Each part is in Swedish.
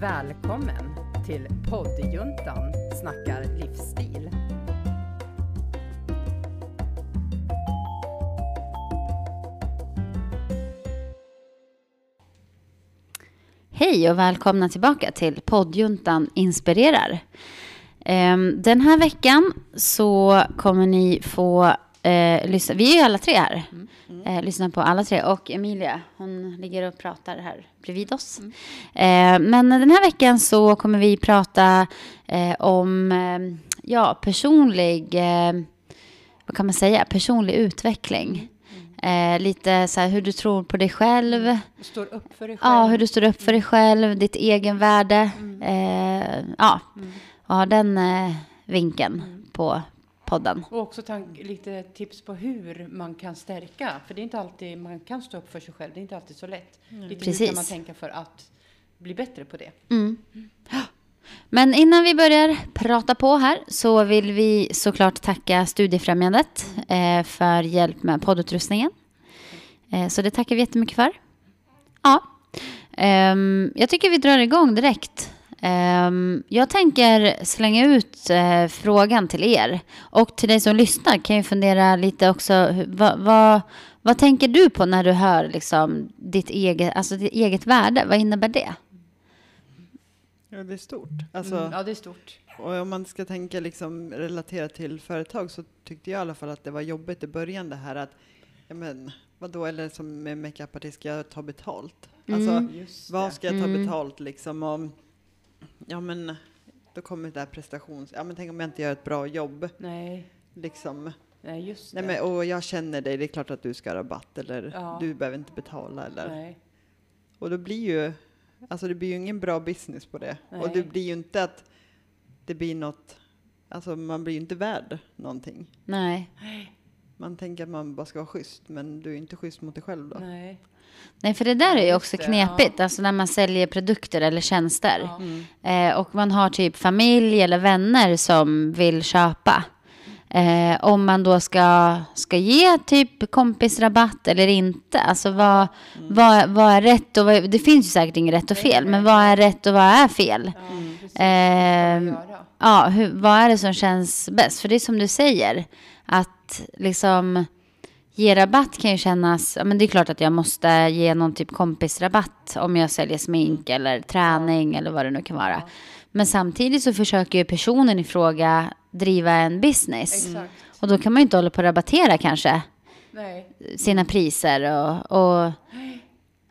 Välkommen till poddjuntan snackar livsstil. Hej och välkomna tillbaka till poddjuntan inspirerar. Ehm, den här veckan så kommer ni få eh, lyssna, vi är ju alla tre här, eh, lyssna på alla tre. Och Emilia hon ligger och pratar här bredvid oss. Eh, men den här veckan så kommer vi prata eh, om eh, ja, personlig, eh, vad kan man säga, personlig utveckling. Eh, lite så här hur du tror på dig själv. Står upp för dig själv. Ja, hur du står upp för dig själv, ditt egenvärde. Eh, ja, och ha den eh, vinkeln på podden. Och också tank, lite tips på hur man kan stärka. För det är inte alltid man kan stå upp för sig själv. Det är inte alltid så lätt. Lite hur Precis. kan man tänka för att bli bättre på det? Men innan vi börjar prata på här så vill vi såklart tacka Studiefrämjandet eh, för hjälp med poddutrustningen. Eh, så det tackar vi jättemycket för. Ja, Ehm, jag tycker vi drar igång direkt. Ehm, jag tänker slänga ut eh, frågan till er. Och till dig som lyssnar kan ju fundera lite också. Vad, vad, vad tänker du på när du hör liksom ditt, eget, alltså ditt eget värde? Vad innebär det? Ja, det är stort. Alltså, Mm, ja, det är stort. Och om man ska tänka liksom relatera till företag så tyckte jag i alla fall att det var jobbigt i början det här att, ja men vadå, eller som med makeupartist, ska jag ta betalt? Alltså, Just vad ska jag ta Mm. betalt liksom om, ja men, då kommer det här prestations, ja men tänk om jag inte gör ett bra jobb, Nej, liksom. nej just Nej det. men, och jag känner dig, det är klart att du ska ha rabatt eller Ja. du behöver inte betala eller. Nej. Och då blir ju, alltså det blir ju ingen bra business på det. Och det Nej. blir ju inte att det blir något, alltså man blir ju inte värd någonting. Nej. Man tänker att man bara ska vara schysst, men du är inte schysst mot dig själv då. Nej. Nej, för det där är ju också det, knepigt, alltså när man säljer produkter eller tjänster. Ja. Mm. Eh, och man har typ familj eller vänner som vill köpa. Eh, om man då ska, ska ge typ kompisrabatt eller inte. Alltså vad, Mm. vad, vad är rätt och vad, det finns ju säkert inget rätt och fel. Men vad är rätt och vad är fel? Ja, man göra? Ja, hur, vad är det som känns bäst? För det är som du säger, att liksom ge rabatt kan ju kännas, ja men det är klart att jag måste ge någon typ kompisrabatt om jag säljer smink eller träning eller vad det nu kan vara. Men samtidigt så försöker ju personen i fråga driva en business. Exakt. Och då kan man ju inte hålla på att rabattera kanske Nej. sina priser och, och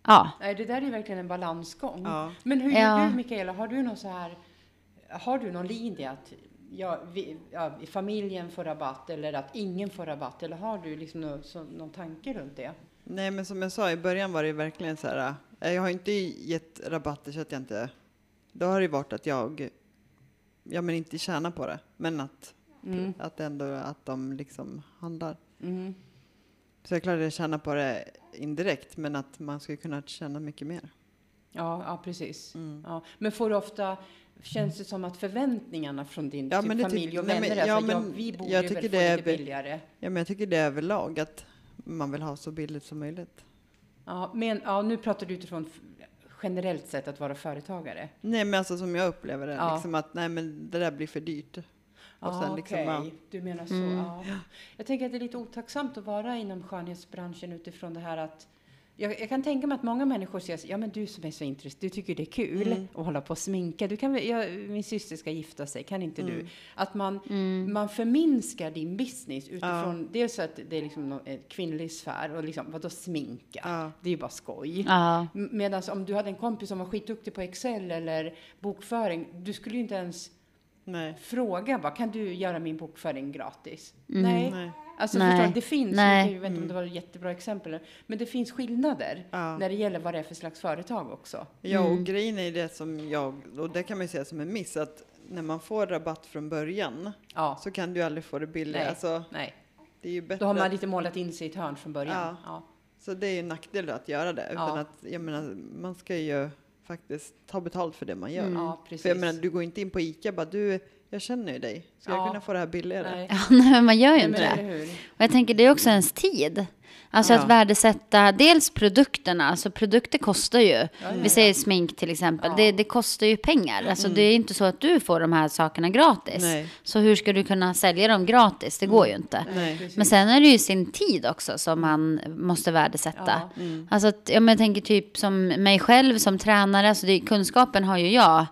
ja. Nej, det där är verkligen en balansgång. Ja. Men hur Ja. gör du, Mikaela? Har du någon så här, har du någon linje att ja, vi, ja, familjen får rabatt eller att ingen får rabatt? Eller har du liksom någon, så, någon tanke runt det? Nej, men som jag sa i början var det verkligen så här, äh, jag har inte gett rabatter så att jag inte, då har det varit att jag, ja men inte tjänar på det, men att, Mm. att ändå att de liksom handlar. Mm. Så jag klart att jag tjänar på det indirekt, men att man skulle kunna tjäna mycket mer. Ja, ja, precis. Mm. Ja. Men får du ofta, känns det som att förväntningarna från din Ja, typ, familj och nej, vänner men- är ja, alltså, ja, men vi borde jag väl få det är lite billigare. Ja, men jag tycker det är överlag att man vill ha så billigt som möjligt. Ja, men ja, nu pratar du utifrån generellt sett att vara företagare. Nej, men alltså som jag upplever det, Ja. liksom att nej, men det där blir för dyrt. Och Ja, sen liksom, okej. ja. Du menar så. Mm. Ja. Jag tänker att det är lite otacksamt att vara inom skönhetsbranschen utifrån det här att jag, jag kan tänka mig att många människor säger ja men du som är så intresserad, du tycker det är kul Mm. att hålla på och sminka. Du kan, jag, min syster ska gifta sig, kan inte du? Mm. Att man, Mm. man förminskar din business utifrån dels att det är liksom någon, en kvinnlig sfär och liksom vadå sminka? Ja. Det är ju bara skoj. Ja, Medan om du hade en kompis som var skitduktig på Excel eller bokföring, du skulle ju inte ens Nej. fråga bara, kan du göra min bokföring gratis? Mm. Nej. Nej. Alltså Nej. förstår du, det finns, Nej. jag vet inte om det var ett jättebra exempel, men det finns skillnader Ja. när det gäller vad det är för slags företag också. Ja, och Mm. grejen är det som jag, och det kan man ju säga som en miss, att när man får rabatt från början Ja, så kan du aldrig få det billigare. Nej. Alltså, nej. det är ju bättre. Då har man lite målat in sig i ett hörn från början. Ja. Ja. Så det är ju en nackdel att göra det. Utan Ja. att, jag menar, man ska ju faktiskt ta betalt för det man gör. Mm. Ja, precis. För jag menar, du går inte in på ICA bara du, jag känner ju dig. Ska Ja. jag kunna få det här billigare? Nej. Ja, nej, man gör ju Nej, inte men det. Och jag tänker det är också ens tid. Alltså Ja. att värdesätta dels produkterna, alltså produkter kostar ju. ja, Vi ja. säger smink till exempel, Ja. det, det kostar ju pengar. Alltså det är inte så att du får de här sakerna gratis. Nej. Så hur ska du kunna sälja dem gratis? Det går ju inte. Nej. Men sen är det ju sin tid också som man måste värdesätta. Ja. Alltså att, ja, men jag tänker typ som mig själv som tränare, alltså det, kunskapen har ju jag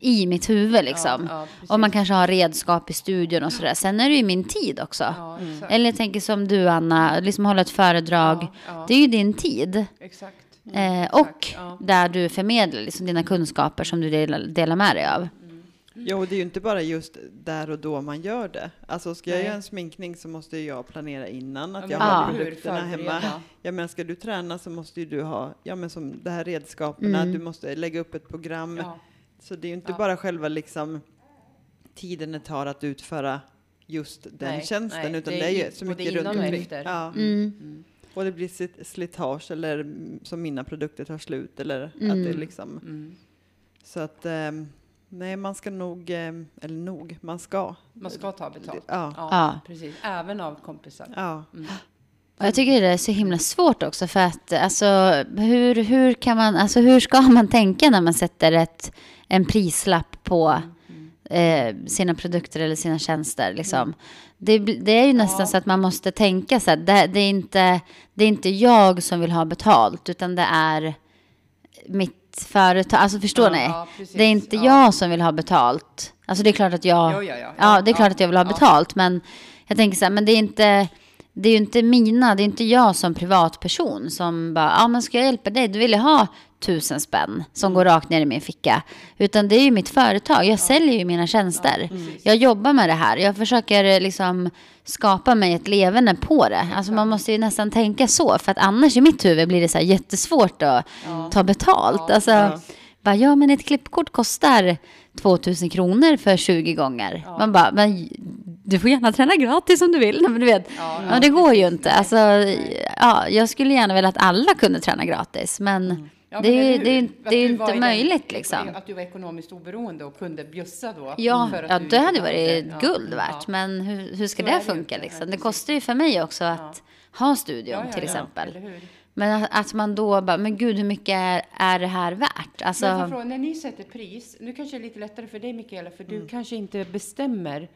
i mitt huvud liksom. Ja, ja, och man kanske har redskap i studion och sådär. Sen är det ju min tid också. Ja, exakt. Eller jag tänker som du Anna, liksom hålla ett föredrag. Ja, ja. Det är ju din tid. Exakt. Eh, exakt, och ja. där du förmedlar liksom dina kunskaper som du delar, delar med dig av. Jo, det är ju inte bara just där och då man gör det. Alltså ska jag Nej. göra en sminkning så måste jag planera innan att Ja, jag har produkterna hemma. Ja, men ska du träna så måste ju du ha, ja men som det här redskapen, Mm. du måste lägga upp ett program. Så det är ju inte Ja. bara själva liksom tiden det tar att utföra just den Nej, tjänsten, nej, utan det det är är ju så mycket runt omkring. Ja. Mm. Och det blir slit- slitage eller mm, som mina produkter tar slut eller att Mm. det liksom. Mm. Så att ehm, nej, man ska nog, ehm, eller nog, man ska. Man ska ta betalt. Ja. Ja, Ja. precis. Även av kompisar. Ja. Jag tycker det är så himla svårt också för att alltså, hur, hur kan man, alltså hur ska man tänka när man sätter ett, en prislapp på eh, sina produkter eller sina tjänster liksom. Det, det är ju nästan Ja. så att man måste tänka så att det, det, är inte, det är inte jag som vill ha betalt utan det är mitt företag, alltså förstår Ja, ni? ja, det är inte Ja. jag som vill ha betalt. Alltså det är klart att jag, Jo, ja, det är klart att jag vill ha betalt, men jag tänker så här, men det är inte, det är ju inte mina, det är inte jag som privatperson som bara, ja men ska jag hjälpa dig, du vill jag ha tusen spänn som går rakt ner i min ficka. Utan det är ju mitt företag, jag säljer ju mina tjänster. jag jobbar med det här, jag försöker eh, liksom skapa mig ett levande på det. Alltså man måste ju nästan tänka så, för att annars i mitt huvud blir det så jättesvårt att ta betalt. Alltså. Bara, ja men ett klippkort kostar 2000 kronor för 20 gånger. Man bara, men du får gärna träna gratis om du vill. Men du vet, Ja, ja, det går ju inte. Alltså, ja, jag skulle gärna vilja att alla kunde träna gratis, men Ja, det, är, det är, det är inte i den- möjligt liksom. Att du var ekonomiskt oberoende och kunde bjussa då. Ja, för att ja det hade varit Ja, guld ja. värt. Men hur, hur ska Så det det funka inte. liksom? Det kostar ju för mig också att ha studion Ja, ja, till ja. exempel. Men att, att man då bara, men gud hur mycket är, är det här värt? Alltså, jag fråga, när ni sätter pris, nu kanske det är lite lättare för dig Mikaela, för du kanske inte bestämmer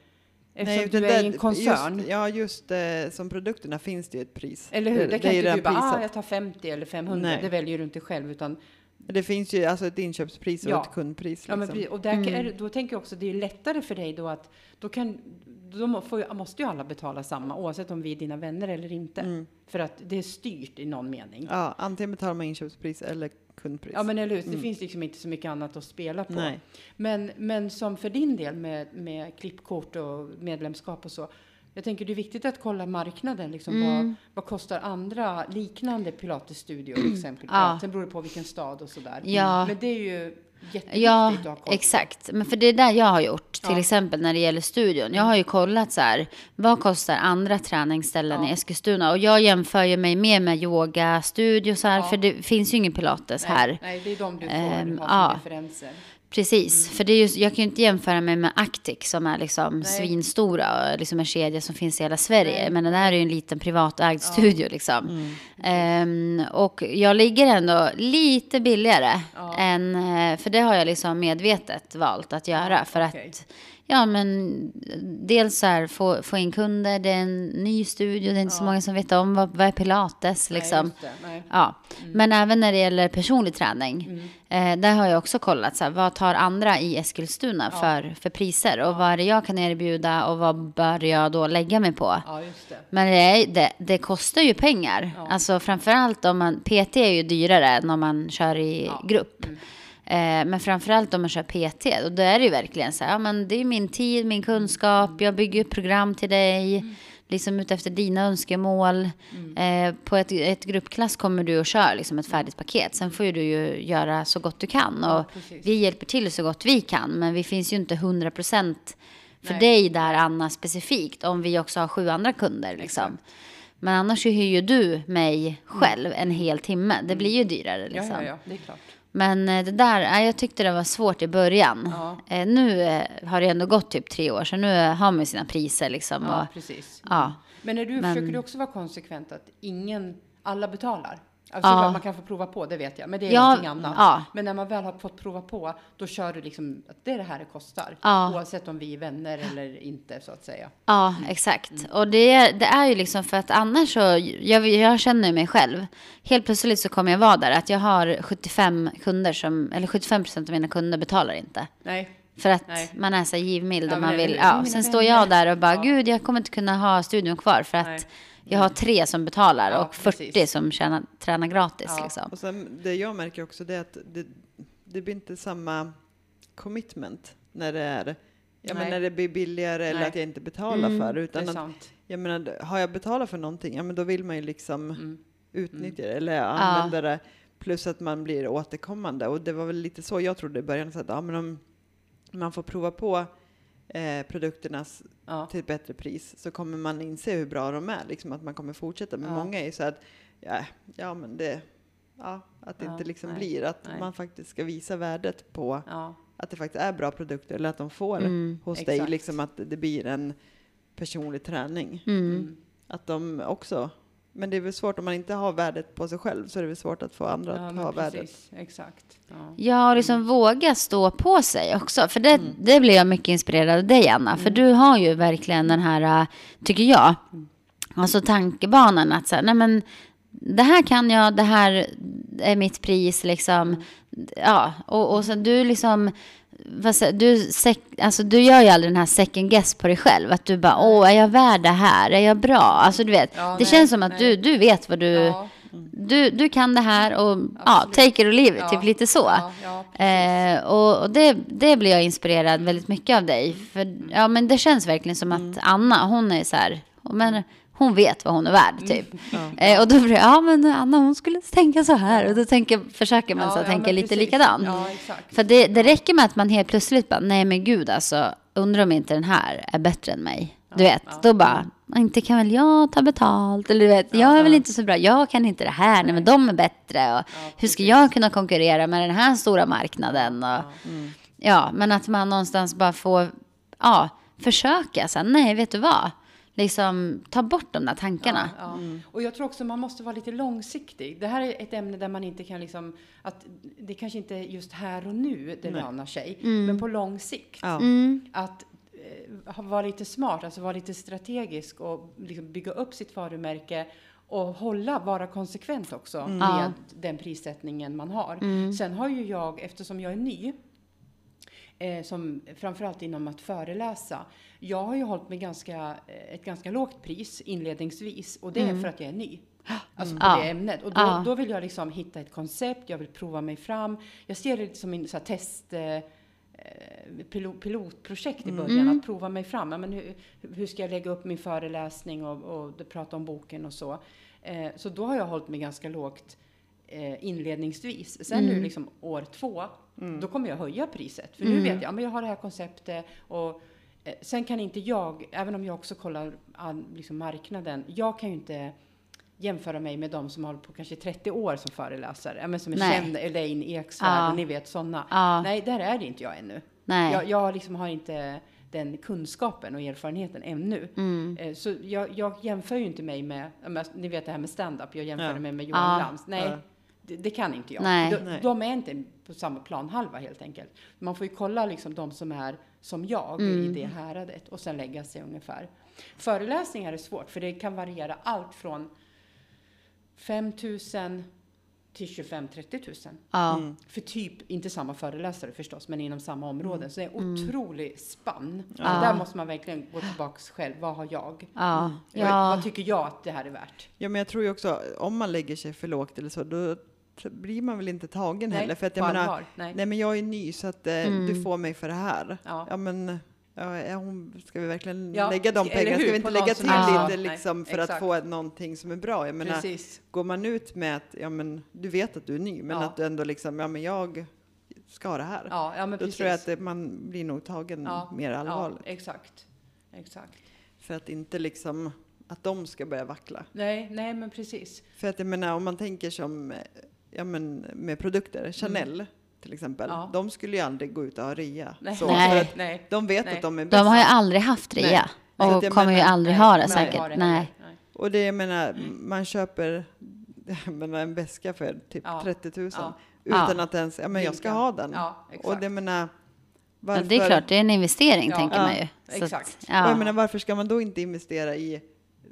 eftersom utan du är i det- en koncern. Just, ja, just eh, som produkterna finns det ju ett pris. Eller hur? Det kan är ju inte du bara, ah, jag tar 50 eller 500, Nej. det väljer du inte själv. Utan, Det finns ju alltså ett inköpspris och Ja. ett kundpris. ja, men liksom. Och där kan- är, då tänker jag också, det är lättare för dig då att, då kan, då får, måste ju alla betala samma, oavsett om vi är dina vänner eller inte. För att det är styrt i någon mening. Ja, Ja, antingen betalar man inköpspris eller kundpris. men eller hur? Det finns liksom inte så mycket annat att spela på. Nej. Men, men som för din del med, med klippkort och medlemskap och så. Jag tänker det är viktigt att kolla marknaden. Liksom, Mm. vad, vad kostar andra liknande pilatesstudior exempelvis? Ja. Sen beror det på vilken stad och sådär. Ja. Men det är ju jätteviktigt Ja, att ha koll exakt. Men för det är där jag har gjort, till Ja. exempel när det gäller studion. Jag har ju kollat så här, vad kostar andra träningsställen i Eskilstuna? Och jag jämför ju mig mer med yogastudios här, för det finns ju ingen pilates Nej, här. nej, det är de du får Ehm, ha som referenser. Precis, Mm. för det är just, jag kan ju inte jämföra mig med Actic som är liksom Nej. svinstora och liksom en kedja som finns i hela Sverige. Nej. Men det här är ju en liten privatägd studio liksom. Mm. Ehm, och jag ligger ändå lite billigare Ja. än, eh, för det har jag liksom medvetet valt att göra. För okej. att, ja men dels så här få, få in kunder, det är en ny studio, det är inte så Ja. många som vet om vad, vad är pilates liksom. Nej. Nej. Ja, men även när det gäller personlig träning. Eh, där har jag också kollat, så här, vad tar andra i Eskilstuna Ja. för, för priser? Och vad är det jag kan erbjuda och vad bör jag då lägga mig på? Ja, det. Men det, är, det, det kostar ju pengar. Ja. Alltså framförallt om man, PT är ju dyrare om man kör i Ja. grupp. Eh, men framförallt om man kör PT, och då är det ju verkligen så här, ja men det är min tid, min kunskap, jag bygger upp program till dig, liksom utefter dina önskemål. Eh, på ett, ett gruppklass kommer du och kör liksom ett färdigt paket, sen får ju du ju göra så gott du kan. Ja, Och precis. vi hjälper till så gott vi kan, men vi finns ju inte 100 procent för Nej. dig där Anna specifikt, om vi också har sju andra kunder liksom. Exakt. Men annars hyr ju du mig själv en hel timme. Det blir ju dyrare Ja, liksom. ja, ja, det är klart. Men eh, det där, jag tyckte det var svårt i början. Ja. Eh, nu eh, har det ändå gått typ tre år, så nu har man ju sina priser liksom. Ja, och, precis. ja. Men är du, Men- försöker du också vara konsekvent att ingen, alla betalar? Alltså Ja. man kan få prova på, det vet jag, men det är Ja, någonting annat. ja. Men när man väl har fått prova på, då kör du liksom att det är det här det kostar. Ja. Oavsett om vi är vänner eller inte så att säga. Ja, exakt. Och det, det är ju liksom för att annars så, jag, jag känner mig själv. Helt plötsligt så kommer jag vara där att jag har 75 kunder som, eller 75 procent av mina kunder betalar inte. Nej, För att Nej. man är så givmild och man vill, ja. Sen står vänner. jag där och bara, gud jag kommer inte kunna ha studion kvar för att Nej. Jag har tre som betalar Ja, och 40 precis. som tjänar, tränar gratis Ja. liksom. Och sen det jag märker också det är att det, det blir inte samma commitment när det är Ja, men Nej. när det blir billigare eller Nej. att jag inte betalar Mm, för det. det Utan att, jag menar, har jag betalat för någonting, ja men då vill man ju liksom Mm. utnyttja det eller använda det. Plus att man blir återkommande. Och det var väl lite så jag trodde i början. Så att, ja, men om man får prova på eh, produkterna Ja. till ett bättre pris så kommer man inse hur bra de är. Liksom att man kommer fortsätta. Men Ja. många är ju så att, ja, ja men det, ja, att det Ja, inte liksom nej, blir. Att nej. man faktiskt ska visa värdet på Ja. att det faktiskt är bra produkter. Eller att de får Mm. hos dig. Exakt. Liksom att det blir en personlig träning. Mm. Mm. Att de också men det är väl svårt om man inte har värdet på sig själv så är det väl svårt att få andra Ja, att ha värdet. precis. Exakt. Ja. Ja, och liksom våga stå på sig också. För det, Mm. det blir jag mycket inspirerad av dig, Anna. För du har ju verkligen den här, äh, tycker jag, Mm. alltså tankebanan att så här, nej men det här kan jag, det här är mitt pris liksom. Mm. Ja, och, och sen du liksom, du, alltså du gör ju aldrig den här second guess på dig själv. Att du bara, åh, är jag värd det här? Är jag bra? Alltså du vet, Ja, det nej, känns som att nej. du, du vet vad du, Ja. du, du kan det här och ja, take it or leave it, Ja. typ lite så. Eh, och och det, det blir jag inspirerad väldigt mycket av dig. För Mm. ja, men det känns verkligen som att Anna, hon är så här, men hon vet vad hon är värd Mm. typ. Eh, och då blir det, ja men Anna hon skulle tänka så här. Och då tänker, försöker man så Ja, ja, tänka lite precis. likadant. Ja. För det, det räcker med att man helt plötsligt bara, nej men gud alltså, undrar om inte den här är bättre än mig. Du vet, ja. då bara, inte kan väl jag ta betalt? Eller du vet, jag är väl inte så bra, jag kan inte det här, nej men de är bättre. Och hur ska jag kunna konkurrera med den här stora marknaden? Och, Ja. Ja, men att man någonstans bara får ja, försöka. Så här, nej, vet du vad? Liksom ta bort de där tankarna. Ja, ja. Och jag tror också man måste vara lite långsiktig. Det här är ett ämne där man inte kan liksom, att det kanske inte är just här och nu det Nej. lönar sig, Mm. men på lång sikt. Ja. Att eh, vara lite smart, alltså vara lite strategisk och liksom bygga upp sitt varumärke och hålla, vara konsekvent också med Ja. den prissättningen man har. Mm. Sen har ju jag, eftersom jag är ny, eh, som framförallt inom att föreläsa. Jag har ju hållit mig ganska, eh, ett ganska lågt pris inledningsvis och det är för att jag är ny. Alltså på Ja. det ämnet. Och då, Ja. då vill jag liksom hitta ett koncept, jag vill prova mig fram. Jag ser det som en så här test, eh, eh, pilo- pilotprojekt i början, Mm. att prova mig fram. Men hur, hur ska jag lägga upp min föreläsning och, och prata om boken och så. Eh, så då har jag hållit mig ganska lågt eh, inledningsvis. Sen Mm. nu liksom år två, då kommer jag höja priset. För nu vet jag, ja, men jag har det här konceptet och eh, sen kan inte jag, även om jag också kollar all, liksom marknaden, jag kan ju inte jämföra mig med de som har hållit på kanske 30 år som föreläsare. Ja, men som är Nej. kända, Elaine Eksvärd, Ja. och ni vet sådana. Ja. Nej, där är det inte jag ännu. Nej. Jag, jag liksom har inte den kunskapen och erfarenheten ännu. Mm. Eh, Så jag, jag jämför ju inte mig med, ni vet det här med stand-up, jag jämför Ja. mig med Johan Ja. Glans. Nej, Ja. Det, det kan inte jag. Nej. De, de är inte på samma planhalva helt enkelt. Man får ju kolla liksom de som är som jag i det häradet och sen lägga sig ungefär. Föreläsningar är svårt för det kan variera allt från 5 000 till 25-30 000. Ja. Mm. För typ, inte samma föreläsare förstås, men inom samma område. Så det är en Mm. otrolig spann. Så Ja. där måste man verkligen gå tillbaks själv. Vad har jag? Ja. Vad, Ja. vad tycker jag att det här är värt? Ja, men jag tror ju också om man lägger sig för lågt eller så, då blir man väl inte tagen heller. För att jag menar, allvar. Nej. nej men jag är ny så att eh, Mm. du får mig för det här. Ja. Ja men, ja, hon, ska vi verkligen Ja, lägga de pengarna? Ska vi inte lägga till är lite liksom Nej, för att exakt. få ett, någonting som är bra? Jag menar, Precis. går man ut med att, ja men, du vet att du är ny, men Ja. att du ändå liksom, ja men jag ska ha det här. Ja, ja men Då precis. tror jag att det, man blir nog tagen ja, mer allvarligt. Ja, exakt. Exakt. För att inte liksom, att de ska börja vackla. Nej, nej men precis. För att jag menar, om man tänker som, eh, ja, men, med produkter, Chanel till exempel, Ja. de skulle ju aldrig gå ut och ha rea. Nej. Så, Nej. Nej. de vet Nej. att de är De bäst. har ju aldrig haft rea. Och kommer ju menar- aldrig Nej, ha det nej, säkert. nej. Och det jag menar, man köper menar, en väska för typ Ja. 30 000 Ja. utan Ja. att ens, ja men jag ska ha den. Ja, exakt. och det menar, Ja, varför, det är klart, det är en investering Ja. tänker Ja, man ju. Så exakt. Att, och ja. jag menar, varför ska man då inte investera i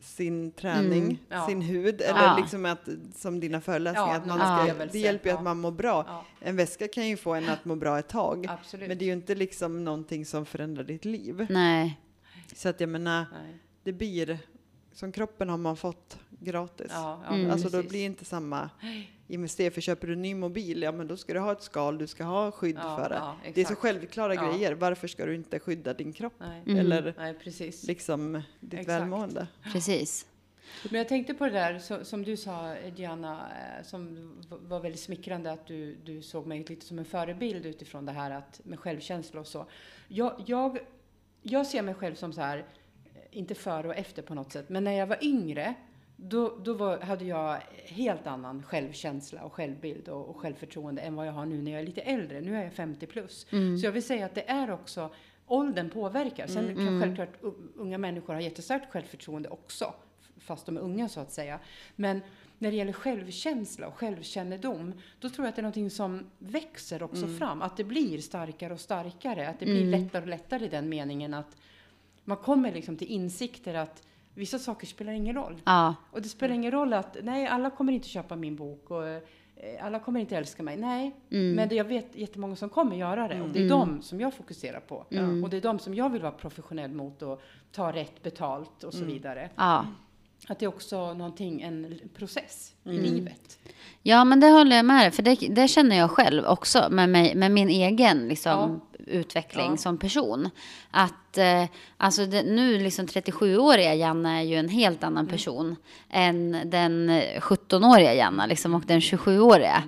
sin träning, Mm. Ja. sin hud Ja. eller Ja. liksom att, som dina föreläsningar, Ja, att man ska, det hjälper ju att man mår bra. Ja, En väska kan ju få en att må bra ett tag, absolut. men det är ju inte liksom någonting som förändrar ditt liv. Nej. Så att jag menar, Nej. det blir, som kroppen har man fått gratis. Ja, ja, Mm. Alltså då blir det inte samma investering. För köper du en ny mobil, ja men då ska du ha ett skal, du ska ha skydd Ja, för det. ja, det är så självklara Ja. grejer. Varför ska du inte skydda din kropp? Nej. Mm. Eller Nej, precis. liksom ditt Exakt. välmående? Precis. Men jag tänkte på det där så, som du sa, Diana, eh, som var väldigt smickrande att du, du såg mig lite som en förebild utifrån det här att, med självkänsla och så. Jag, jag, jag ser mig själv som så här, eh, inte före och efter på något sätt, men när jag var yngre, då, då var, hade jag helt annan självkänsla och självbild och, och självförtroende än vad jag har nu när jag är lite äldre. Nu är jag 50 plus. Så jag vill säga att det är också, åldern påverkar. Sen kan självklart u- unga människor ha jättestarkt självförtroende också, fast de är unga så att säga. Men när det gäller självkänsla och självkännedom, då tror jag att det är någonting som växer också fram. Att det blir starkare och starkare. Att det blir lättare och lättare i den meningen att man kommer liksom till insikter att vissa saker spelar ingen roll. Ja. Och det spelar ingen roll att, nej, alla kommer inte köpa min bok och eh, alla kommer inte älska mig. Nej, Mm. men det, jag vet jättemånga som kommer göra det. Och det är de som jag fokuserar på. Mm. Och det är de som jag vill vara professionell mot och ta rätt betalt och så vidare. Ja. Att det är också någonting, en process i Mm. livet. Ja, men det håller jag med dig. För det, det känner jag själv också med, mig, med min egen liksom, utveckling Ja. som person. Att eh, alltså det, nu liksom 37-åriga Janna är ju en helt annan Mm. person än den eh, 17-åriga Janna liksom, och den 27-åriga.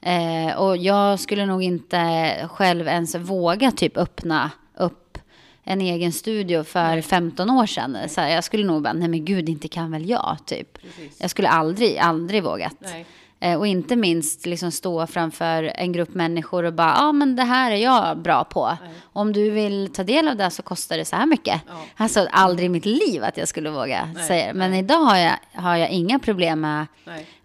Eh, och jag skulle nog inte själv ens våga typ öppna upp en egen studio för 15 år sedan. Så här, jag skulle nog bara, nej men gud, inte kan väl jag, typ. Precis. Jag skulle aldrig, aldrig vågat. Nej. Eh, och inte minst liksom stå framför en grupp människor och bara, ja ah, men det här är jag bra på. Nej. Om du vill ta del av det så kostar det så här mycket. Ja. Alltså aldrig i mitt liv att jag skulle våga Nej, säga det. Men nej. idag har jag, har jag inga problem med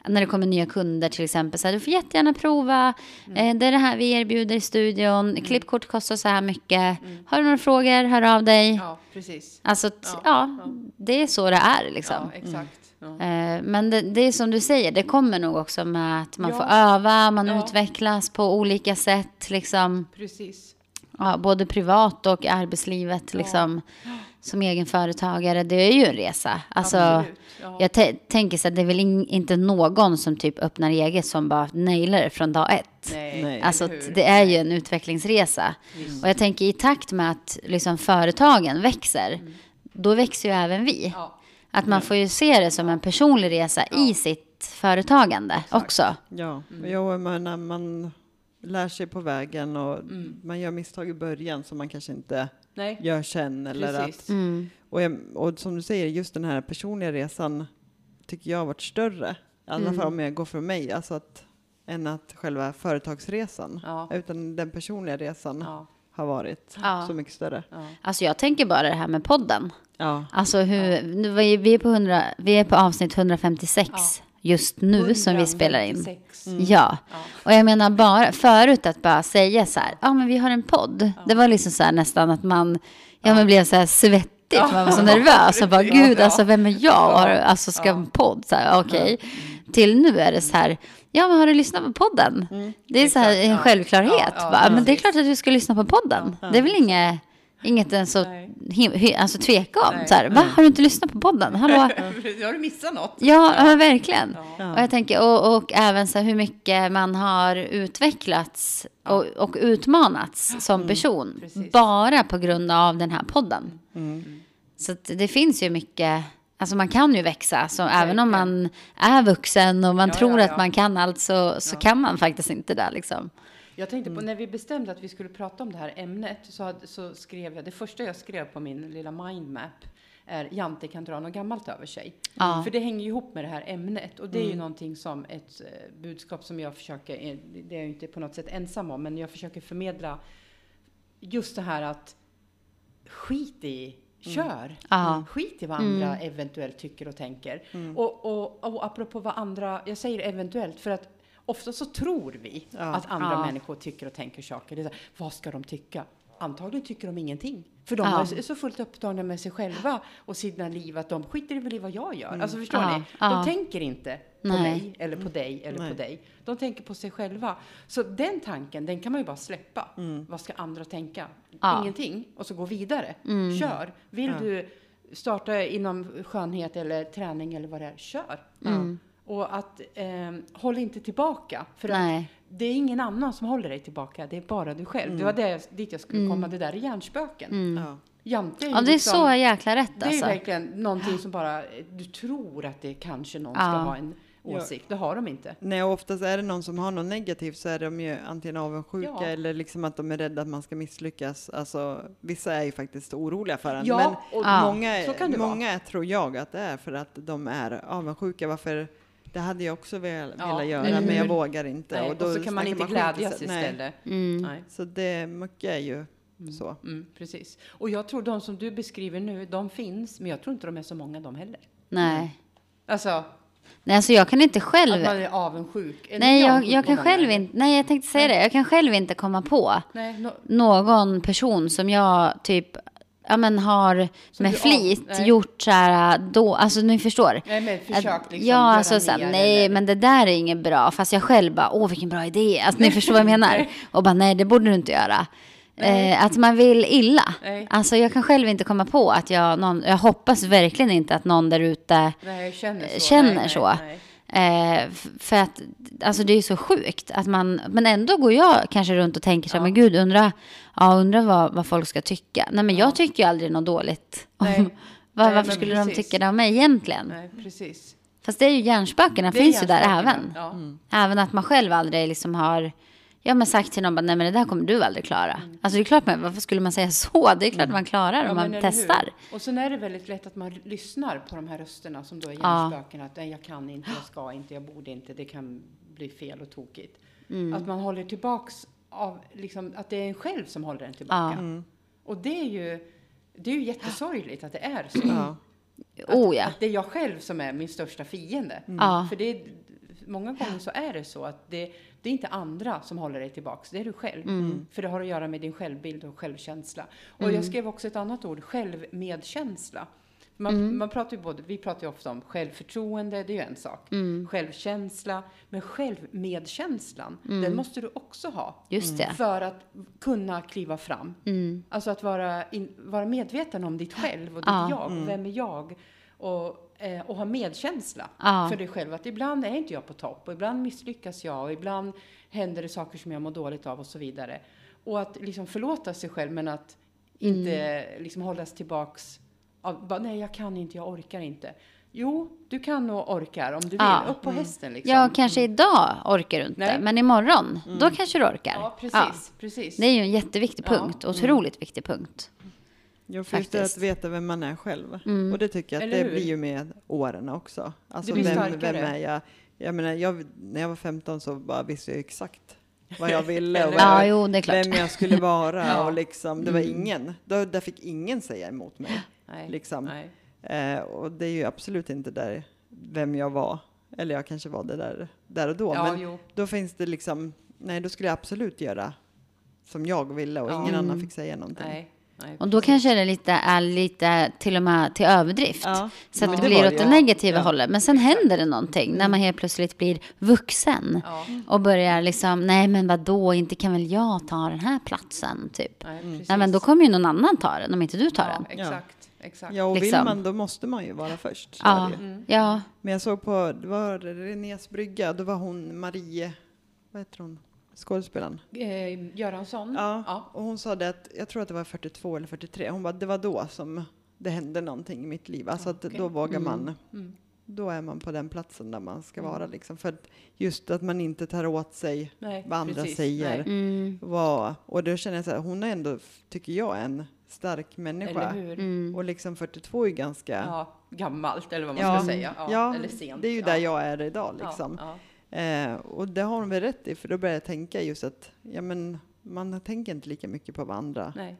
när det kommer nya kunder till exempel. Så här, du får jättegärna prova. Mm. Eh, det är det här vi erbjuder i studion. Klippkort kostar så här mycket. Har du några frågor, hör av dig. Mm. Ja, precis. Alltså, Ja, ja, ja. det är så det är liksom. Ja, exakt. Ja. Eh, Men det, det är som du säger, det kommer nog också med att man Ja. får öva, man Ja. utvecklas på olika sätt, liksom, Precis. ja, både privat och arbetslivet, liksom, som egen företagare. Det är ju en resa. Alltså, jag tänker så att det är väl in- inte någon som typ öppnar eget som bara nailar det från dag ett. Nej. Alltså det är ju en utvecklingsresa. Och jag tänker i takt med att liksom, företagen växer, då växer ju även vi. Ja, Att man får ju se det som en personlig resa i sitt företagande också. Ja, Mm. jag menar, man lär sig på vägen och Mm. man gör misstag i början som man kanske inte nej, gör sen. Eller precis. att, Mm. och, jag, och som du säger, just den här personliga resan tycker jag har varit större. I alla Mm. fall om jag går för mig, alltså att, än att själva företagsresan. Ja. Utan den personliga resan Ja, har varit Ja. så mycket större. ja. Alltså jag tänker bara det här med podden. Ja, Alltså hur, nu vi, är på 100, vi är på avsnitt 156 Ja. just nu som vi spelar in. 156. Ja, Ja. och jag menar bara förut att bara säga så här, ja men vi har en podd. Det var liksom så här nästan att man, ja men blev så här svettigt, Ja. man var så nervös och bara gud alltså vem är jag? Ja. Alltså ska Ja. en podd, så här okej. Till nu är det så här, ja men har du lyssnat på podden? Det är så här en ja. självklart. Ja, ja, bara, men det är klart att du ska lyssna på podden. Det är väl inget, inget ens att alltså tveka om. Nej. Så här, Va, har du inte lyssnat på podden? Hallå? Har du missat något? Ja, men verkligen. Ja. Och jag tänker, och, och även så här hur mycket man har utvecklats och, och utmanats som person. Precis. Bara på grund av den här podden. mm. Så att det finns ju mycket, alltså man kan ju växa. Så även om Verkligen. man är vuxen och man Ja, tror ja, att ja. man kan allt så, så Ja. kan man faktiskt inte det liksom. Jag tänkte på när vi bestämde att vi skulle prata om det här ämnet så, hade, så skrev jag, det första jag skrev på min lilla mindmap är Jante kan dra något gammalt över sig. Ja. För det hänger ju ihop med det här ämnet och det är ju Mm. någonting som ett eh, budskap som jag försöker, eh, det är jag ju inte på något sätt ensam om, men jag försöker förmedla just det här att skit i, kör. Ja. Skit i vad andra eventuellt tycker och tänker. Och, och, och apropå vad andra, jag säger eventuellt för att ofta så tror vi Ja. att andra Ja. människor tycker och tänker saker. Det är så här, vad ska de tycka? Antagligen tycker de ingenting. För de Ja. är så fullt upptagna med sig själva och sina liv att de skiter väl i vad jag gör. Alltså förstår ni? De tänker inte på Nej. mig eller på dig eller Nej. på dig. De tänker på sig själva. Så den tanken, den kan man ju bara släppa. Mm. Vad ska andra tänka? Ingenting. Och så gå vidare. Mm. Kör. Vill du starta inom skönhet eller träning eller vad det är, kör. Mm. Och att eh, håll inte tillbaka. För att Nej. det är ingen annan som håller dig tillbaka. Det är bara du själv. Det var det, dit jag skulle komma. Det där är hjärnspöken. Mm. Ja. Jante är Ja, det är liksom, så jäkla rätt Det är alltså. verkligen någonting som bara, du tror att det kanske någon ska Ja. ha en Ja. åsikt. Det har de inte. Nej, och oftast är det någon som har något negativt så är de ju antingen avundsjuka Ja. eller liksom att de är rädda att man ska misslyckas. Alltså, vissa är ju faktiskt oroliga för en. Ja, men och Ja. många, så kan det är, vara. många är, tror jag att det är för att de är avundsjuka. Varför? Det hade jag också vel, Ja, velat göra, eller men jag vågar inte. Nej, och, så kan man inte skit glädjas istället. Nej. Mm. Nej. Så det, mycket är ju så. Mm, precis. Och jag tror de som du beskriver nu, de finns, men jag tror inte de är så många de heller. Nej. Alltså, Nej, alltså jag kan inte att själv. man är avundsjuk. Är Nej, jag, jag kan själv inte. Nej, jag tänkte säga det. Jag kan själv inte komma på Nej, no, någon person som jag typ ja, men har Som med du flit nej. gjort så här då, alltså ni förstår. nej men försök Att- liksom ja, alltså så här, nej, eller- men det där är inget bra. Fast jag själv bara, åh vilken bra idé. Alltså ni förstår vad jag menar. Och bara, nej det borde du inte göra. Eh, att man vill illa. Nej. Alltså jag kan själv inte komma på att jag, någon, jag hoppas verkligen inte att någon där ute känner så. känner nej, så. Nej. Eh, för att alltså det är så sjukt att man, men ändå går jag kanske runt och tänker så här, Ja. men gud, undra, ja, undra vad, vad folk ska tycka. Nej, men Ja. jag tycker ju aldrig något dåligt. Om, Nej, varför skulle de precis. tycka det om mig egentligen? nej, precis. Fast det är ju hjärnspökena finns ju där även. Ja. Även att man själv aldrig liksom har ja, men sagt till någon, bara, nej men det där kommer du aldrig klara. Alltså det är klart, men varför skulle man säga så? Det är klart man klarar Ja, om man eller hur? testar. Och sen är det väldigt lätt att man lyssnar på de här rösterna som då är Ja. hjärnspöken. Att nej, jag kan inte, jag ska inte, jag borde inte, det kan bli fel och tokigt. Mm. Att man håller tillbaks av, liksom, att det är en själv som håller en tillbaka. Mm. Och det är ju, det är ju jättesorgligt att det är så. Ja. Oh ja. Att det är jag själv som är min största fiende. Ja. För det är, många gånger så är det så att det, det är inte andra som håller dig tillbaks, det är du själv. Mm. För det har att göra med din självbild och självkänsla. Och jag skrev också ett annat ord, självmedkänsla. Man, Mm. man pratar ju både, vi pratar ju ofta om självförtroende, det är ju en sak. Mm. Självkänsla, men självmedkänslan, den måste du också ha. Just det. För att kunna kliva fram. Mm. Alltså att vara, in, vara medveten om ditt själv och ditt Ja. jag. Och vem är jag? Och, eh, och ha medkänsla Ja. för dig själv. Att ibland är inte jag på topp och ibland misslyckas jag och ibland händer det saker som jag mår dåligt av och så vidare. Och att liksom förlåta sig själv men att inte Mm. liksom hållas tillbaks av bara, nej jag kan inte, jag orkar inte. Jo, du kan och orkar om du vill. Ja. Upp på hästen liksom. Ja, kanske idag orkar du inte, Nej. men imorgon, då kanske du orkar. Ja, precis. precis. Det är ju en jätteviktig Ja. punkt, otroligt viktig punkt. Jo, för just att veta vem man är själv. Mm. Och det tycker jag att Eller det hur? blir ju med åren också. Alltså Det blir vem, starkare. vem är jag? Jag menar, jag, när jag var 15 så bara visste jag exakt vad jag ville och vad Ja, jag, jo, vem jag skulle vara. Ja. och liksom, det var Mm. ingen, då, där fick ingen säga emot mig. nej, liksom. nej. Eh, och det är ju absolut inte där vem jag var. Eller jag kanske var det där, där och då. Ja, men jo. då finns det liksom, nej då skulle jag absolut göra som jag ville och Ja. ingen Mm. annan fick säga någonting. Nej, nej, Och då precis. kanske det lite, är lite till och med till överdrift. Ja. Så att Ja, det det blir åt det negativa Ja. hållet. Men sen händer det någonting när man helt plötsligt blir vuxen. Ja, Och börjar liksom, nej men vadå, inte kan väl jag ta den här platsen, typ. nej, precis. Nej men då kommer ju någon annan ta den om inte du tar ja, den. exakt, exakt. Ja, och vill Liksom. man då måste man ju vara först. Ja. Mm. Ja, Men jag såg på, det var Renés brygga, då var hon Marie, vad heter hon, skådespelaren? Eh, Göransson? Ja. ja. Och hon sa det att, jag tror att det var 42 eller 43, hon bara, det var då som det hände någonting i mitt liv. Alltså att Okej. då vågar man, Mm. då är man på den platsen där man ska Mm. vara liksom. För att just att man inte tar åt sig Nej, vad andra precis. säger. Mm. Vad, och då känner jag så här, hon är ändå, tycker jag, en stark Eller människa. hur? Mm. Och liksom 42 är ganska... Ja, gammalt eller vad man Ja, ska säga. Ja, ja, eller sent. det är ju ja. där jag är idag liksom. Eh, och det har hon väl rätt i, för då börjar jag tänka just att ja, men, man tänker inte lika mycket på vad andra. Nej,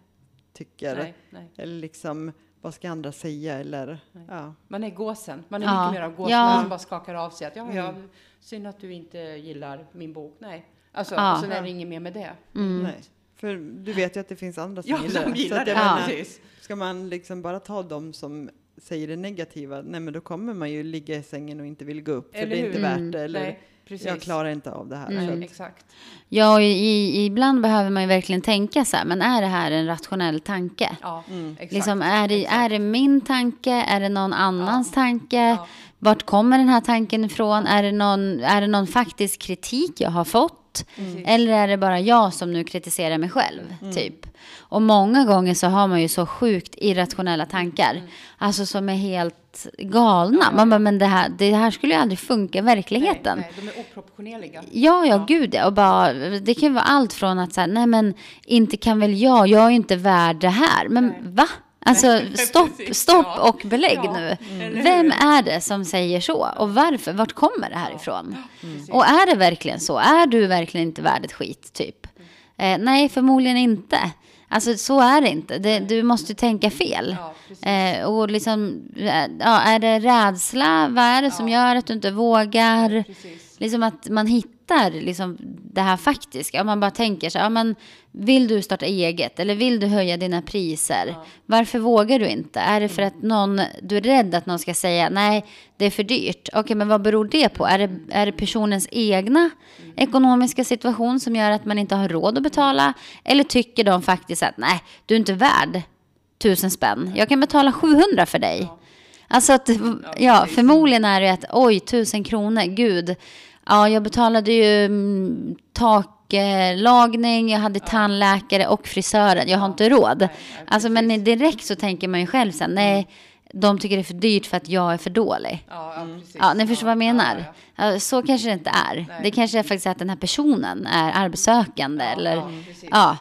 tycker. nej, nej. Eller liksom, vad ska andra säga? Eller, ja. Man är gåsen. Man är Ja. mycket mer av gåsen. Ja. Man som bara skakar av sig att ja, ja, Mm. synd att du inte gillar min bok. Nej. Alltså, Ja. sen är det inget mer med det. Mm. Nej. För du vet ju att det finns andra som Ja, gillar som det. gillar Så att det. jag Ja. ska man liksom bara ta dem som säger det negativa, nej men då kommer man ju ligga i sängen och inte vill gå upp, för Eller det är inte hur? värt Mm. det. Eller, Nej, precis. jag klarar inte av det här. Mm. Exakt. Ja, och i, ibland behöver man ju verkligen tänka så här, men är det här en rationell tanke? Ja, Mm. exakt. Liksom, är, det, exakt. är det min tanke? Är det någon annans tanke? Ja. Vart kommer den här tanken ifrån? Är det någon, är det någon faktisk kritik jag har fått? Precis. Eller är det bara jag som nu kritiserar mig själv? Typ. Och många gånger så har man ju så sjukt irrationella tankar. Alltså som är helt galna. Man bara, men det här, det här skulle ju aldrig funka i verkligheten. Nej, nej, de är oproportionerliga. Ja, ja, Ja. gud ja. Och bara, det kan ju vara allt från att säga, nej men inte kan väl jag, jag är ju inte värd det här. Men Nej. va? Alltså stopp, stopp och belägg Ja, nu. hur? Vem är det som säger så? Och varför? Vart kommer det här ifrån? Precis. Och är det verkligen så? Är du verkligen inte värd ett skit, typ? Eh, nej, förmodligen inte. Alltså så är det inte. Det, du måste tänka fel. Ja. Eh, och liksom, eh, ja, är det rädsla? Vad är det som gör att du inte vågar? Precis. Liksom att man hittar liksom det här faktiska. Om man bara tänker så här, ja, men vill du starta eget eller vill du höja dina priser? Ja. Varför vågar du inte? Är det för att någon, du är rädd att någon ska säga nej, det är för dyrt? Okej, men vad beror det på? Är det, är det personens egna ekonomiska situation som gör att man inte har råd att betala? Eller tycker de faktiskt att nej, du är inte värd tusen spänn. Jag kan betala 700 för dig. Alltså att, ja, förmodligen är det att oj, tusen kronor, gud. Ja, jag betalade ju mm, taklagning, jag hade tandläkare och frisören. Jag har inte råd. Alltså, men direkt så tänker man ju själv sen, nej, de tycker det är för dyrt för att jag är för dålig. Ja, ja, precis. Ja, ni förstår vad jag menar. Ja, så kanske det inte är. Nej. Det kanske är faktiskt att den här personen är arbetssökande. eller, ja, precis. ja,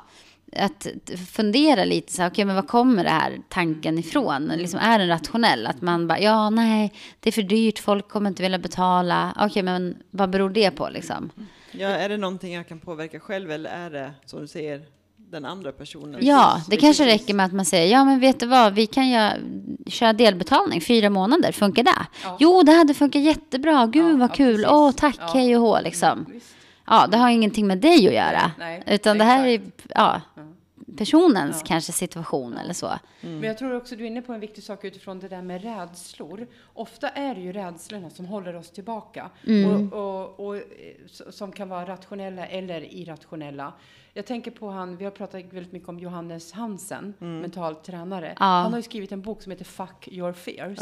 att fundera lite så här, okej, men var kommer det här tanken ifrån? Liksom, är den rationell? Att man bara, ja, nej, det är för dyrt, folk kommer inte vilja betala. Okej, men vad beror det på liksom? ja, är det någonting jag kan påverka själv eller är det, som du säger, den andra personen? Ja, det kanske räcker med att man säger, ja men vet du vad, vi kan ju köra delbetalning, fyra månader, funkar det? Ja. Jo, det hade funkat jättebra, gud Ja, vad ja, kul, åh tack, Ja. hej och hå liksom. Visst. Ja, det har ingenting med dig att göra. Nej, utan det här är ja, personens Ja. kanske situation eller så. Men jag tror också du är inne på en viktig sak utifrån det där med rädslor. Ofta är det ju rädslorna som håller oss tillbaka. Mm. Och, och, och, som kan vara rationella eller irrationella. Jag tänker på han, vi har pratat väldigt mycket om Johannes Hansen, mental tränare. Ja. Han har ju skrivit en bok som heter Fuck your fears.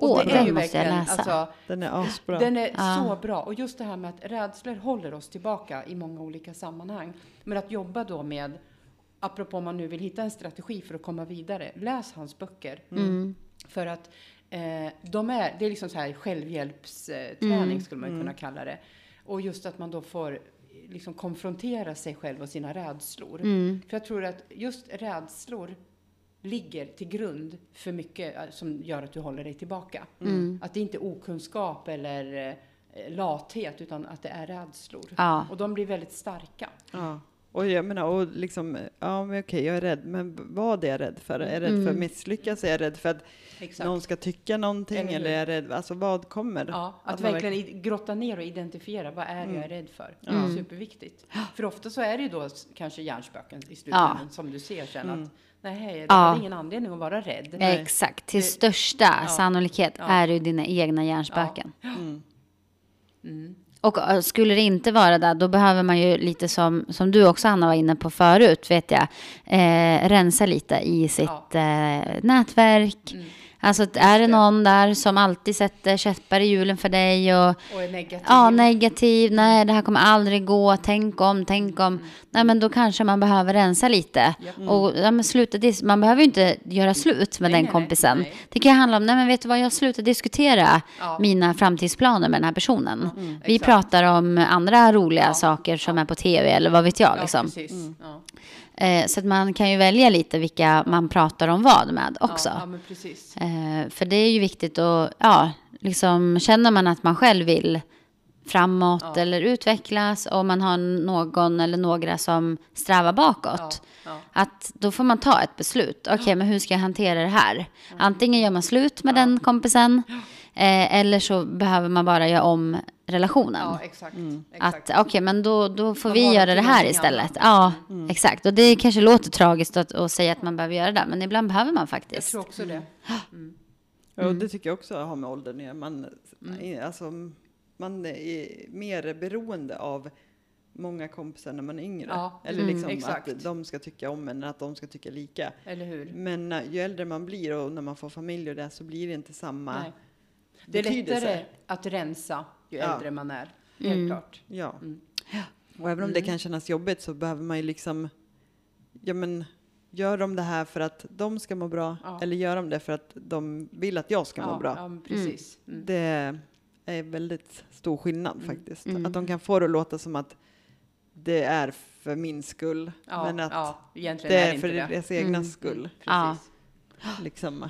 Och Åh, det är den ju måste jag verkligen, läsa. Alltså, den är asbra. den är Ja. så bra. Och just det här med att rädslor håller oss tillbaka i många olika sammanhang. Men att jobba då med, apropå om man nu vill hitta en strategi för att komma vidare, läs hans böcker. Mm. För att eh, de är, det är liksom så här självhjälpsträning Mm. skulle man kunna kalla det. Och just att man då får eh, liksom konfrontera sig själv och sina rädslor. Mm. För jag tror att just rädslor ligger till grund för mycket eh, som gör att du håller dig tillbaka. Mm. Att det inte är okunskap eller eh, lathet utan att det är rädslor. Ja. Och de blir väldigt starka. Ja. Och jag menar, och liksom, ja men okej, jag är rädd, men vad är jag rädd för? Är jag rädd Mm. för att misslyckas? Är jag rädd för att Exakt. någon ska tycka någonting? Eller? Eller är jag rädd, alltså vad kommer? Ja, att, Att verkligen i- grotta ner och identifiera vad är det jag är rädd för. Det är Mm. superviktigt. För ofta så är det ju då kanske hjärnspöken i slutändan som du ser sen Mm. att nej, det Ja. ingen anledning att vara rädd. Nej. Exakt, till Det- största Ja. sannolikhet Ja. är det dina egna hjärnspöken. Mm. Mm. Och äh, skulle det inte vara det, då behöver man ju lite som, som du också Anna var inne på förut, vet jag, eh, rensa lite i sitt eh, nätverk. Mm. Alltså är det någon där som alltid sätter käppar i hjulen för dig och Och är negativ. ja, negativ, nej det här kommer aldrig gå, tänk om, tänk om. Nej men då kanske man behöver rensa lite. Japp. Och ja, men sluta man behöver ju inte göra slut med Nej, den nej, kompisen. nej. Det kan handla om, nej men vet du vad, jag slutar diskutera Ja. mina framtidsplaner med den här personen. Vi Mm, exakt. pratar om andra roliga Ja. saker som är på tv eller vad vet jag Ja, liksom. Eh, så att man kan ju välja lite vilka man pratar om vad med också. Ja, ja. Eh, för det är ju viktigt att, ja, liksom känner man att man själv vill framåt Ja. eller utvecklas och man har någon eller några som strävar bakåt. Ja, ja. Att då får man ta ett beslut. Okej, men hur ska jag hantera det här? Antingen gör man slut med den kompisen eh, eller så behöver man bara göra om relationen. Ja, exakt. Att exakt. okej, men då, då får Man vi göra det här istället. Ja, exakt. Och det kanske låter tragiskt att, att säga att man behöver göra det, men ibland behöver man Jag faktiskt. tror också det. Ja, och det tycker jag också har med åldern att göra. Man, i- alltså, man är mer beroende av många kompisar när man är yngre. Ja, Eller mm, liksom exakt. att de ska tycka om en, att de ska tycka lika. Eller hur? Men ju äldre man blir och när man får familj och det så blir det inte samma Nej. Det är betydelse. lättare att rensa ju Ja. äldre man är. Helt klart. Ja. Mm. Och även om det kan kännas jobbigt så behöver man ju liksom, ja men, gör de det här för att de ska må bra? Ja. Eller gör de det för att de vill att jag ska må Ja, bra? ja, precis. Mm. Det är väldigt stor skillnad faktiskt. Att de kan få det att låta som att det är för min skull, Ja, men att det är det är för det. deras egna skull. Precis. Liksom.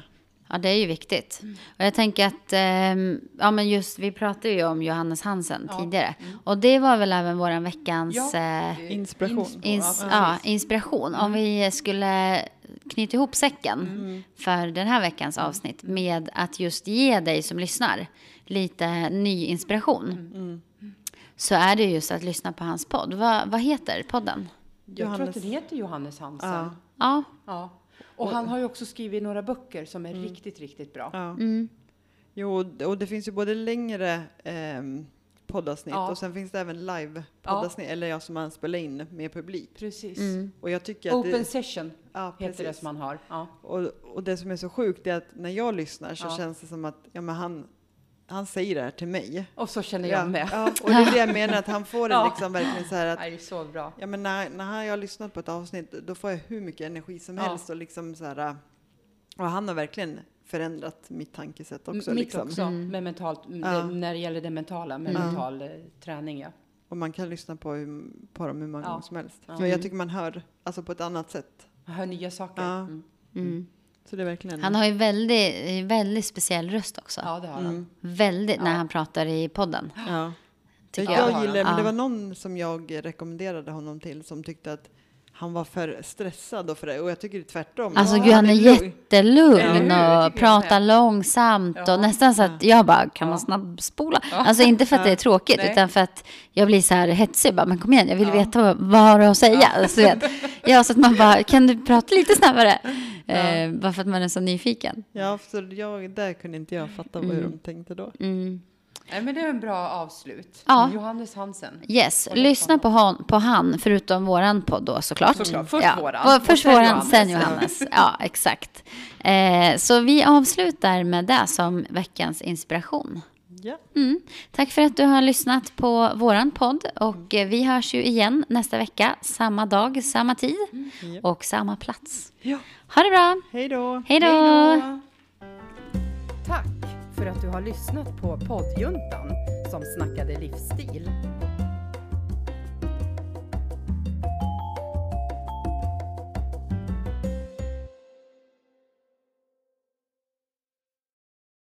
Ja, det är ju viktigt. Och jag tänker att, ehm, ja men just, vi pratade ju om Johannes Hansen Ja. tidigare. Och det var väl även våran veckans Ja. eh, Inspiration. Ins- ja, inspiration. Om vi skulle knyta ihop säcken Mm. för den här veckans avsnitt med att just ge dig som lyssnar lite ny inspiration. Mm. Så är det just att lyssna på hans podd. Vad, vad heter podden? Jag tror Johannes- att den heter Johannes Hansen. Ja. Ja. Ja, Och han har ju också skrivit några böcker som är riktigt, riktigt bra. Ja. mm. Jo, och det finns ju både längre ehm, poddavsnitt Ja. och sen finns det även live poddavsnitt, eller jag som man spelar in med publik. Precis. Mm. Och jag tycker att Open det, session ja, heter det precis. som han har. Ja. Och, och det som är så sjukt är att när jag lyssnar så Ja. känns det som att ja, men han, han säger det här till mig. Och så känner Ja, jag med. ja, och det är det jag menar, att han får det Ja. liksom verkligen så här att Det är så bra. Ja, men när, när jag har lyssnat på ett avsnitt då får jag hur mycket energi som Ja. helst och liksom så här, och han har verkligen förändrat mitt tankesätt också. Mitt liksom. också, med mentalt, Ja. när det gäller det mentala, med Mm. mental eh, träning. Ja. Och man kan lyssna på, hur- på dem hur många Ja. gånger som helst. Ja. För jag tycker man hör alltså på ett annat sätt. Man hör nya saker. Ja. Mm. Så det är verkligen... Han har ju väldigt, väldigt speciell röst också. Ja, det har han. mm. Väldigt när Ja. han pratar i podden. ja. Jag, jag. gillar, men det var någon som jag rekommenderade honom till som tyckte att han var för stressad och för det. Och jag tycker det är tvärtom. Alltså Ja, gud, han är jättelugn tycker och pratar långsamt Ja. och nästan så att jag bara, kan man Ja. snabbspola? Alltså inte för att det är tråkigt, Nej. utan för att jag blir så här hetsig, bara, men kom igen, jag vill Ja. veta vad, vad har du att säga? Alltså, vet. ja, så att man bara, kan du prata lite snabbare? Eh, bara för att man är så nyfiken. Ja, för jag, där kunde inte jag fatta hur de tänkte då. Mm. Nej, men det är en bra avslut. Ja. Johannes Hansen. Yes, lyssna på, hon, på han, förutom våran podd då såklart. Såklart. Först ja. våran, först sen våran, Johannes. sen Johannes. Ja, exakt. Eh, så vi avslutar med det som veckans inspiration. Ja. Mm. Tack för att du har lyssnat på våran podd och eh, vi hörs ju igen nästa vecka, samma dag, samma tid Ja. och samma plats. ja. Ha det bra! Hej då! Hej då! Tack för att du har lyssnat på poddjuntan som snackade livsstil.